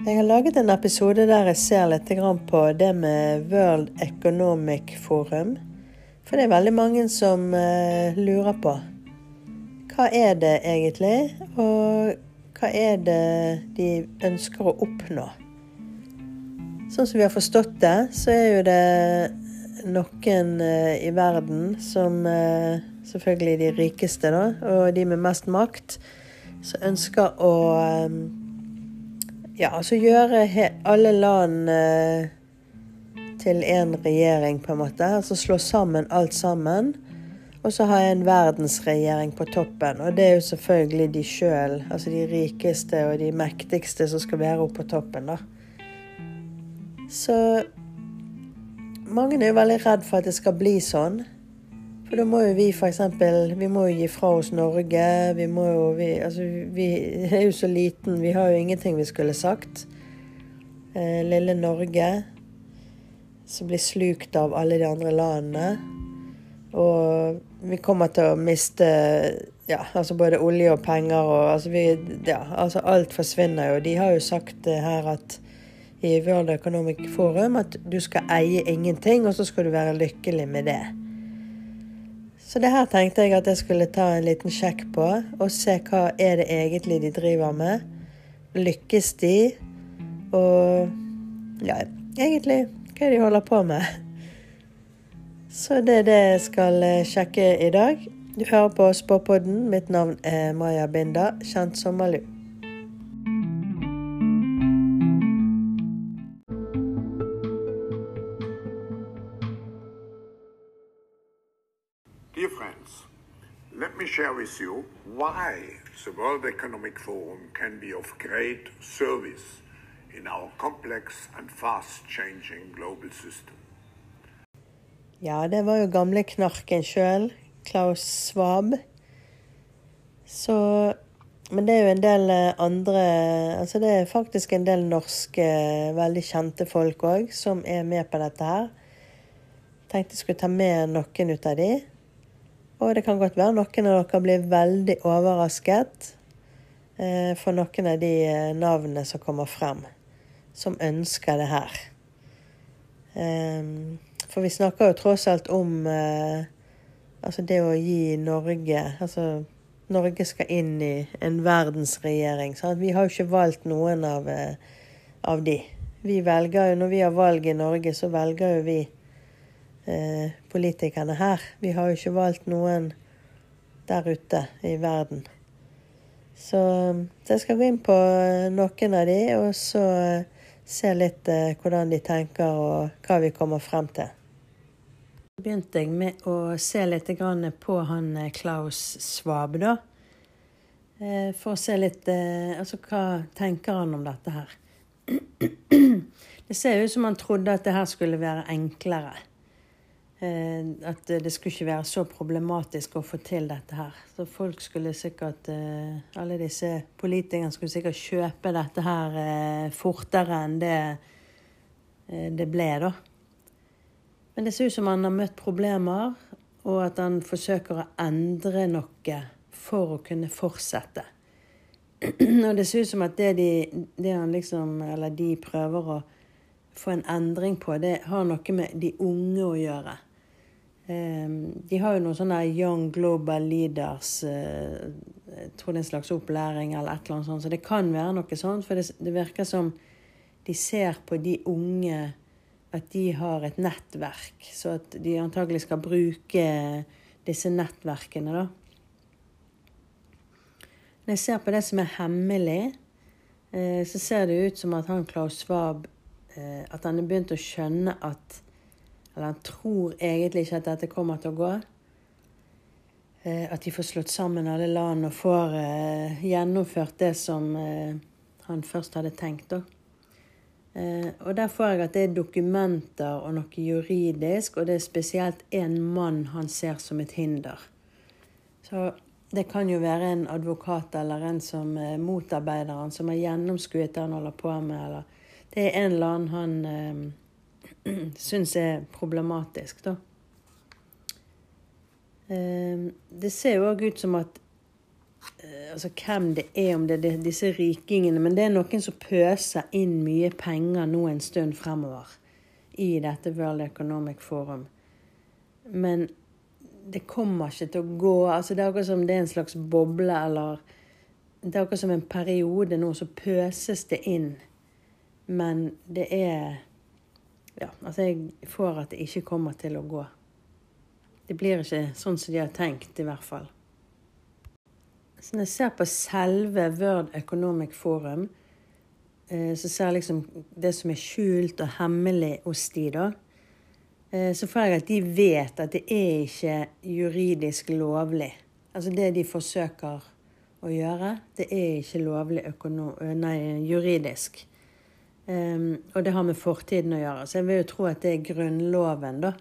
Jeg har laget en episode der jeg ser litt på det med World Economic Forum. For det er veldig mange som uh, lurer på hva er det egentlig, og hva er det de ønsker å oppnå? Sånn som vi har forstått det, så er jo det noen uh, i verden som uh, Selvfølgelig de rikeste, da, og de med mest makt, som ønsker å ja, altså gjøre alle land eh, til én regjering, på en måte. Altså slå sammen alt sammen. Og så ha en verdensregjering på toppen. Og det er jo selvfølgelig de sjøl, altså de rikeste og de mektigste, som skal være oppe på toppen, da. Så mange er jo veldig redd for at det skal bli sånn. For da må jo vi f.eks. Vi må jo gi fra oss Norge. Vi må jo vi, Altså, vi er jo så liten. Vi har jo ingenting vi skulle sagt. Eh, lille Norge som blir slukt av alle de andre landene. Og vi kommer til å miste ja, altså både olje og penger og altså, vi, ja, altså alt forsvinner jo. De har jo sagt her at i World Economic Forum at du skal eie ingenting, og så skal du være lykkelig med det. Så det her tenkte jeg at jeg skulle ta en liten sjekk på, og se hva er det egentlig de driver med. Lykkes de? Og ja, egentlig hva er det de holder på med? Så det er det jeg skal eh, sjekke i dag. Du hører på Spåpodden. Mitt navn er Maja Binda, kjent som Malu. Share with you why the World Economic Forum can be of great service in our complex and fast-changing global system. Ja, det var jo gamle knarken sjøl, Klaus Svab. Så Men det er jo en del eh, andre Altså det er faktisk en del norske, veldig kjente folk òg som er med på dette her. Tenkte jeg skulle ta med noen ut av de. Og det kan godt være noen av dere blir veldig overrasket eh, for noen av de eh, navnene som kommer frem, som ønsker det her. Eh, for vi snakker jo tross alt om eh, altså det å gi Norge Altså Norge skal inn i en verdensregjering. Sant? Vi har jo ikke valgt noen av, av de. Vi velger jo, Når vi har valg i Norge, så velger jo vi eh, politikerne her. Vi har jo ikke valgt noen der ute i verden. Så, så jeg skal gå inn på noen av de, og så se litt eh, hvordan de tenker og hva vi kommer frem til. Så begynte jeg med å se litt på han eh, Klaus Svab, da. Eh, for å se litt eh, Altså, hva tenker han om dette her? Det ser ut som han trodde at det her skulle være enklere. Eh, at det skulle ikke være så problematisk å få til dette her. Så folk skulle sikkert eh, Alle disse politikerne skulle sikkert kjøpe dette her eh, fortere enn det det ble, da. Men det ser ut som han har møtt problemer, og at han forsøker å endre noe for å kunne fortsette. Og det ser ut som at det, de, det han liksom, eller de prøver å få en endring på, det har noe med de unge å gjøre. Ehm, de har jo noen sånne Young Global Leaders eh, Jeg tror det er en slags opplæring eller et eller annet sånt. Så det kan være noe sånt. For det, virker som de ser på de unge at de har et nettverk. Så at de antagelig skal bruke disse nettverkene, da. Når jeg ser på det som er hemmelig, eh, så ser det ut som at han Klaus Svab eh, At han har begynt å skjønne at eller han tror egentlig ikke at dette kommer til å gå. Eh, at de får slått sammen alle land og får eh, gjennomført det som eh, han først hadde tenkt. da. Og der får jeg at det er dokumenter og noe juridisk, og det er spesielt én mann han ser som et hinder. Så det kan jo være en advokat eller en som motarbeider han, som har gjennomskuet det han holder på med, eller det er en eller annen han syns er problematisk, da. Ehm, det ser jo òg ut som at eh, altså hvem det er, om det er disse rikingene. Men det er noen som pøser inn mye penger nå en stund fremover i dette World Economic Forum. Men det kommer ikke til å gå altså Det er akkurat som det er en slags boble, eller Det er akkurat som en periode nå, så pøses det inn. Men det er Ja, altså jeg får at det ikke kommer til å gå. Det blir ikke sånn som de har tenkt, i hvert fall. Så når jeg ser på selve World Economic Forum, eh, så ser jeg liksom det som er skjult og hemmelig hos de, da. Eh, så får jeg at de vet at det er ikke juridisk lovlig. Altså det de forsøker å gjøre, det er ikke lovlig nei, juridisk. Um, og det har med fortiden å gjøre. Så jeg vil jo tro at det er Grunnloven, da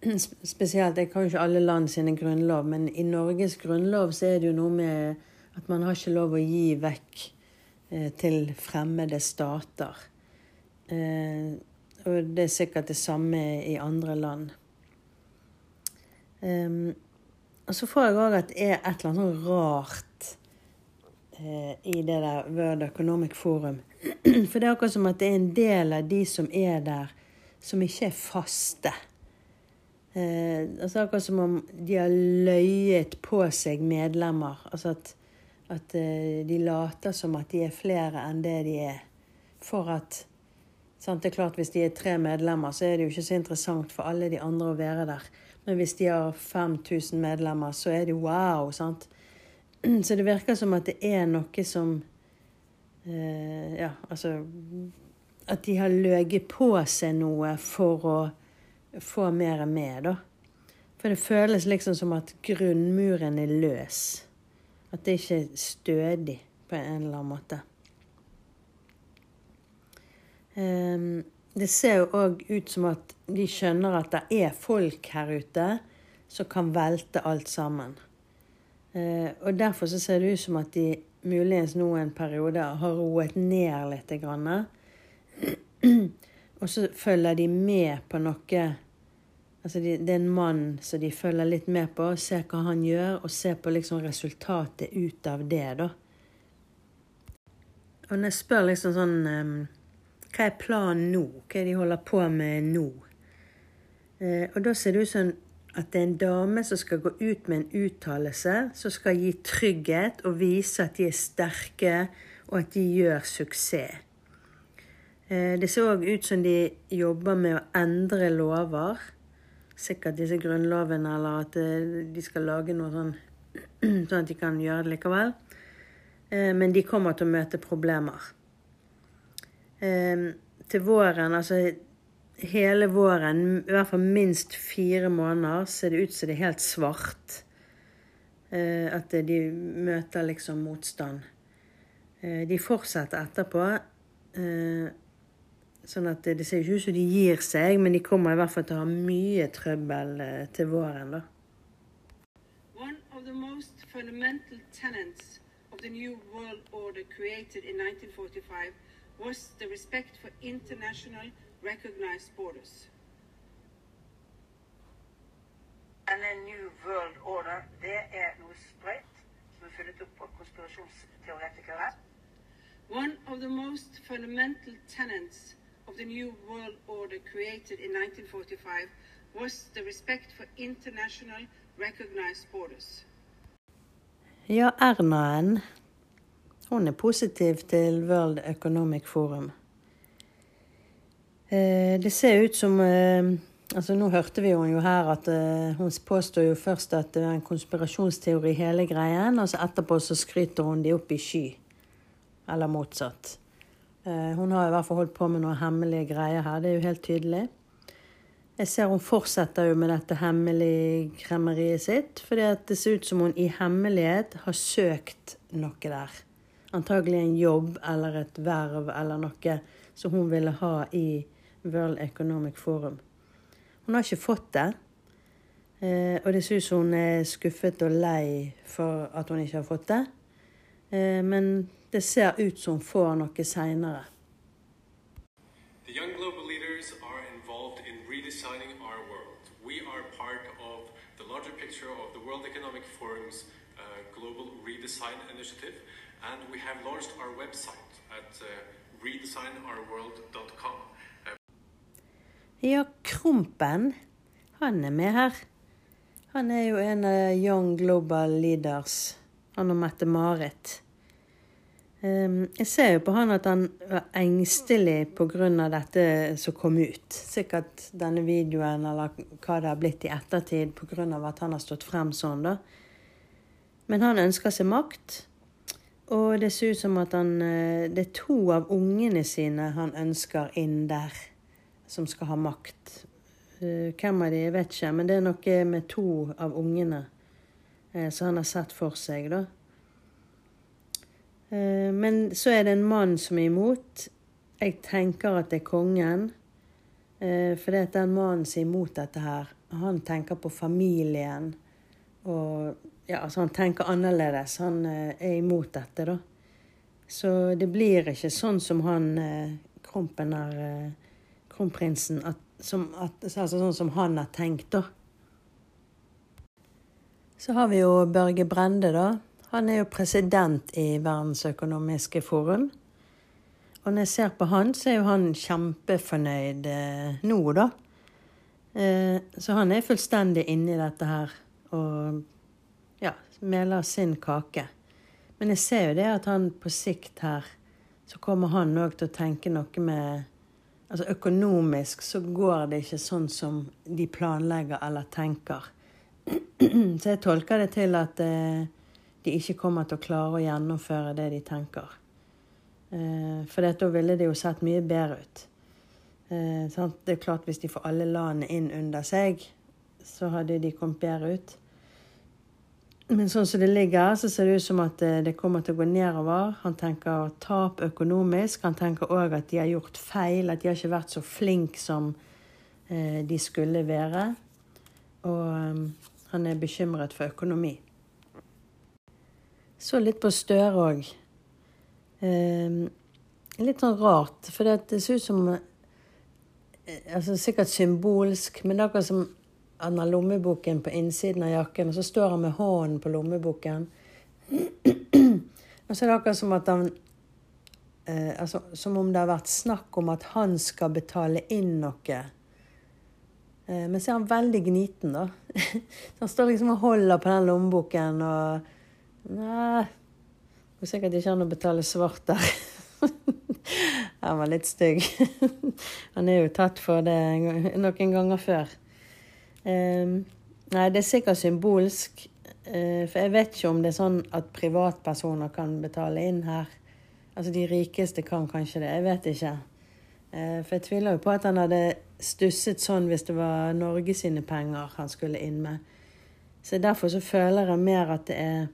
spesielt Jeg kan jo ikke alle land sine grunnlov, men i Norges grunnlov så er det jo noe med at man har ikke lov å gi vekk eh, til fremmede stater. Eh, og det er sikkert det samme i andre land. Um, og så får jeg òg at det er et eller annet rart i det der World Economic Forum. For det er akkurat som at det er en del av de som er der, som ikke er faste. Eh, altså akkurat som om de har løyet på seg medlemmer. Altså at, at eh, de later som at de er flere enn det de er. For at sant, Det er klart Hvis de er tre medlemmer, så er det jo ikke så interessant for alle de andre å være der. Men hvis de har 5000 medlemmer, så er det wow. sant? Så det virker som at det er noe som eh, Ja, altså At de har løyet på seg noe for å få mer med, da. For det føles liksom som at grunnmuren er løs. At det ikke er stødig på en eller annen måte. Um, det ser jo òg ut som at de skjønner at det er folk her ute som kan velte alt sammen. Uh, og derfor så ser det ut som at de muligens nå en periode har roet ned litt. Og så følger de med på noe Altså de, Det er en mann som de følger litt med på, ser hva han gjør, og ser på liksom resultatet ut av det, da. Og når jeg spør liksom sånn um, Hva er planen nå? Hva er det de holder på med nå? Uh, og da ser det ut som at det er en dame som skal gå ut med en uttalelse som skal gi trygghet og vise at de er sterke, og at de gjør suksess. Uh, det ser òg ut som de jobber med å endre lover sikkert disse grunnlovene, eller at eh, de skal lage noe sånn sånn at de kan gjøre det likevel. Eh, men de kommer til å møte problemer. Eh, til våren, altså hele våren, i hvert fall minst fire måneder, ser det ut som det er helt svart. At de møter liksom motstand. De fortsetter etterpå. Sånn at det, det ser ikke ut som de gir seg, men de kommer i hvert fall til å ha mye trøbbel eh, til våren, da. One of the most fundamental tenets of the new world order created in 1945 was the respect for international recognized borders. En new world order, det er noe sprøyt som er funnet opp av konspirasjonsteoretikere. One of the most fundamental tenets of the New World Order created in 1945 was the respect for international recognized borders. Ja, Erna-en, hun er positiv til World Economic Forum. Eh, det ser ut som eh, altså Nå hørte vi jo her at eh, hun påstår jo først at det er en konspirasjonsteori hele greien, og så etterpå så skryter hun de opp i sky. Eller motsatt. Hun har i hvert fall holdt på med noen hemmelige greier her, det er jo helt tydelig. Jeg ser hun fortsetter jo med dette hemmelige kremmeriet sitt, fordi det ser ut som hun i hemmelighet har søkt noe der. Antagelig en jobb eller et verv eller noe som hun ville ha i World Economic Forum. Hun har ikke fått det. Eh, og det som hun er skuffet og lei for at hun ikke har fått det. Eh, men det ser ut som hun får noe seinere. Uh, and we have launched our website at uh, redesignourworld.com. Ja, Krompen, han er med her. Han er jo en av Young Global Leaders. Han og Mette-Marit. Um, jeg ser jo på han at han var engstelig pga. dette som kom ut. Sikkert denne videoen eller hva det har blitt i ettertid pga. at han har stått frem sånn, da. Men han ønsker seg makt. Og det ser ut som at han eh, Det er to av ungene sine han ønsker inn der, som skal ha makt. Eh, Hvem av de, vet ikke, men det er noe med to av ungene eh, som han har sett for seg, da. Eh, Men så er det en mann som er imot. Jeg tenker at det er kongen. For det at den mannen som er imot dette her, han tenker på familien. Og ja, altså han tenker annerledes. Han er imot dette, da. Så det blir ikke sånn som han Krompen er eh, Kronprinsen at, som, at, altså sånn som han har tenkt, da. Så har vi jo Børge Brende, da. Han er jo president i Verdens økonomiske forum. Og når jeg ser på han, så er jo han kjempefornøyd eh, nå, da. Eh, så han er fullstendig inne i dette her og ja, meler sin kake. Men jeg ser jo det at han på sikt her, så kommer han òg til å tenke noe med Altså økonomisk så går det ikke sånn som de planlegger eller tenker. Så jeg tolker det til at eh, de ikke kommer til å klare å gjennomføre det de tenker. Eh, for da ville det jo sett mye bedre ut. Eh. Det er klart Hvis de får alle landene inn under seg, så hadde de kommet bedre ut. Men sånn som det ligger, så ser det ut som at eh, det kommer til å gå nedover. Han tenker tap økonomisk. Han tenker òg at de har gjort feil, at de har ikke vært så flinke som eh, de skulle være. Og eh, han er bekymret for økonomi. Så litt på Støre òg. litt sånn rart, for det ser ut som altså Sikkert symbolsk, men det er akkurat som han har lommeboken på innsiden av jakken, og så står han med hånden på lommeboken. og så er det akkurat som at han eh, altså, Som om det har vært snakk om at han skal betale inn noe. Eh, men så er han veldig gniten, da. så han står liksom og holder på den lommeboken og Nei Det er sikkert ikke an å betale svart der. han var litt stygg. han er jo tatt for det noen ganger før. Um, nei, det er sikkert symbolsk. Uh, for jeg vet ikke om det er sånn at privatpersoner kan betale inn her. Altså de rikeste kan kanskje det. Jeg vet ikke. Uh, for jeg tviler jo på at han hadde stusset sånn hvis det var Norge sine penger han skulle inn med. Så derfor så føler jeg mer at det er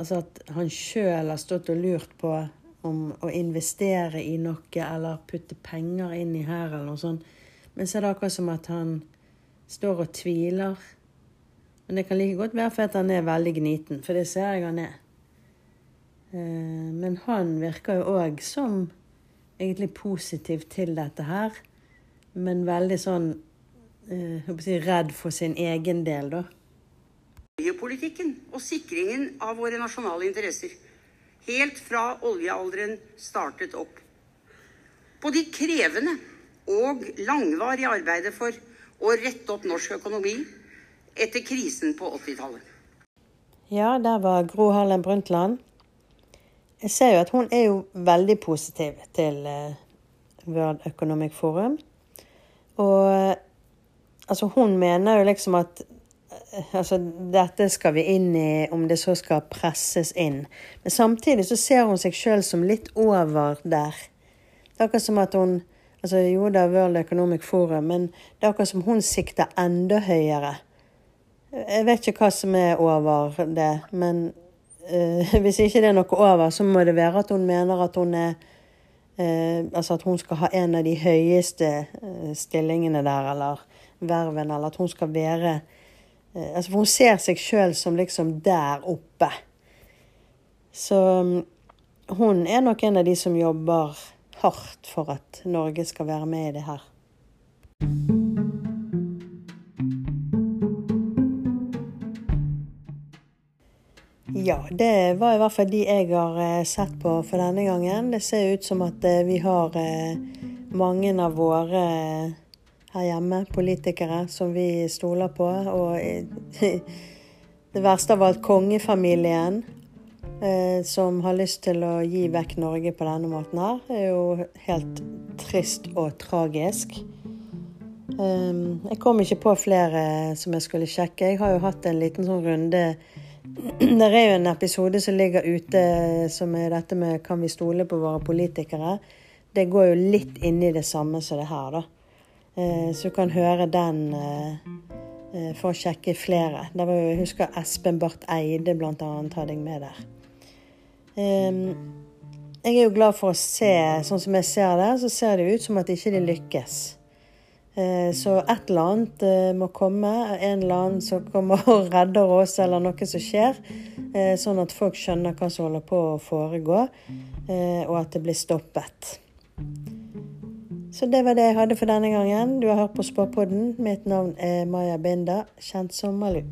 Altså at han sjøl har stått og lurt på om å investere i noe eller putte penger inn i her eller noe sånt. Men så er det akkurat som at han står og tviler. Men det kan like godt være fordi han er veldig gniten, for det ser jeg han er. Eh, men han virker jo òg som egentlig positiv til dette her, men veldig sånn eh, si, redd for sin egen del, da. oljepolitikken og sikringen av våre nasjonale interesser. Helt fra oljealderen startet opp. På de krevende og langvarige arbeidet for å rette opp norsk økonomi etter krisen på 80-tallet. Ja, der var Gro Harlem Brundtland. Jeg ser jo at hun er jo veldig positiv til eh, World Economic Forum. Og eh, altså, hun mener jo liksom at eh, altså, dette skal vi inn i, om det så skal presses inn. Men samtidig så ser hun seg sjøl som litt over der. Det er akkurat som at hun altså Jo, det er World Economic Forum, men det er akkurat som hun sikter enda høyere. Jeg vet ikke hva som er over det, men uh, hvis ikke det er noe over, så må det være at hun mener at hun er uh, Altså at hun skal ha en av de høyeste uh, stillingene der, eller verven, eller at hun skal være altså For hun ser seg sjøl som liksom der oppe. Så um, hun er nok en av de som jobber hardt for at Norge skal være med i det her. Ja, det var i hvert fall de jeg har eh, sett på for denne gangen. Det ser ut som at eh, vi har eh, mange av våre her hjemme, politikere, som vi stoler på. Og det verste av alt, kongefamilien, som har lyst til å gi vekk Norge på denne måten her. Det er jo helt trist og tragisk. Um, jeg kom ikke på flere som jeg skulle sjekke. Jeg har jo hatt en liten sånn runde Det er jo en episode som ligger ute som er dette med kan vi stole på våre politikere. Det går jo litt inn i det samme som det her, da. Uh, så du kan høre den uh, for å sjekke flere. Der var jeg husker Espen Barth Eide annet hadde jeg med der. Jeg er jo glad for å se, sånn som jeg ser det, så ser det ut som at ikke de lykkes. Eh, Så et eller annet eh, må komme. En eller annen som kommer og redder oss, eller noe som skjer. eh, Sånn at folk skjønner hva som holder på å foregå, og at det blir stoppet. Så det var det jeg hadde for denne gangen. Du har hørt på Spåpodden. Mitt navn er Maja Binda, kjent som Malu.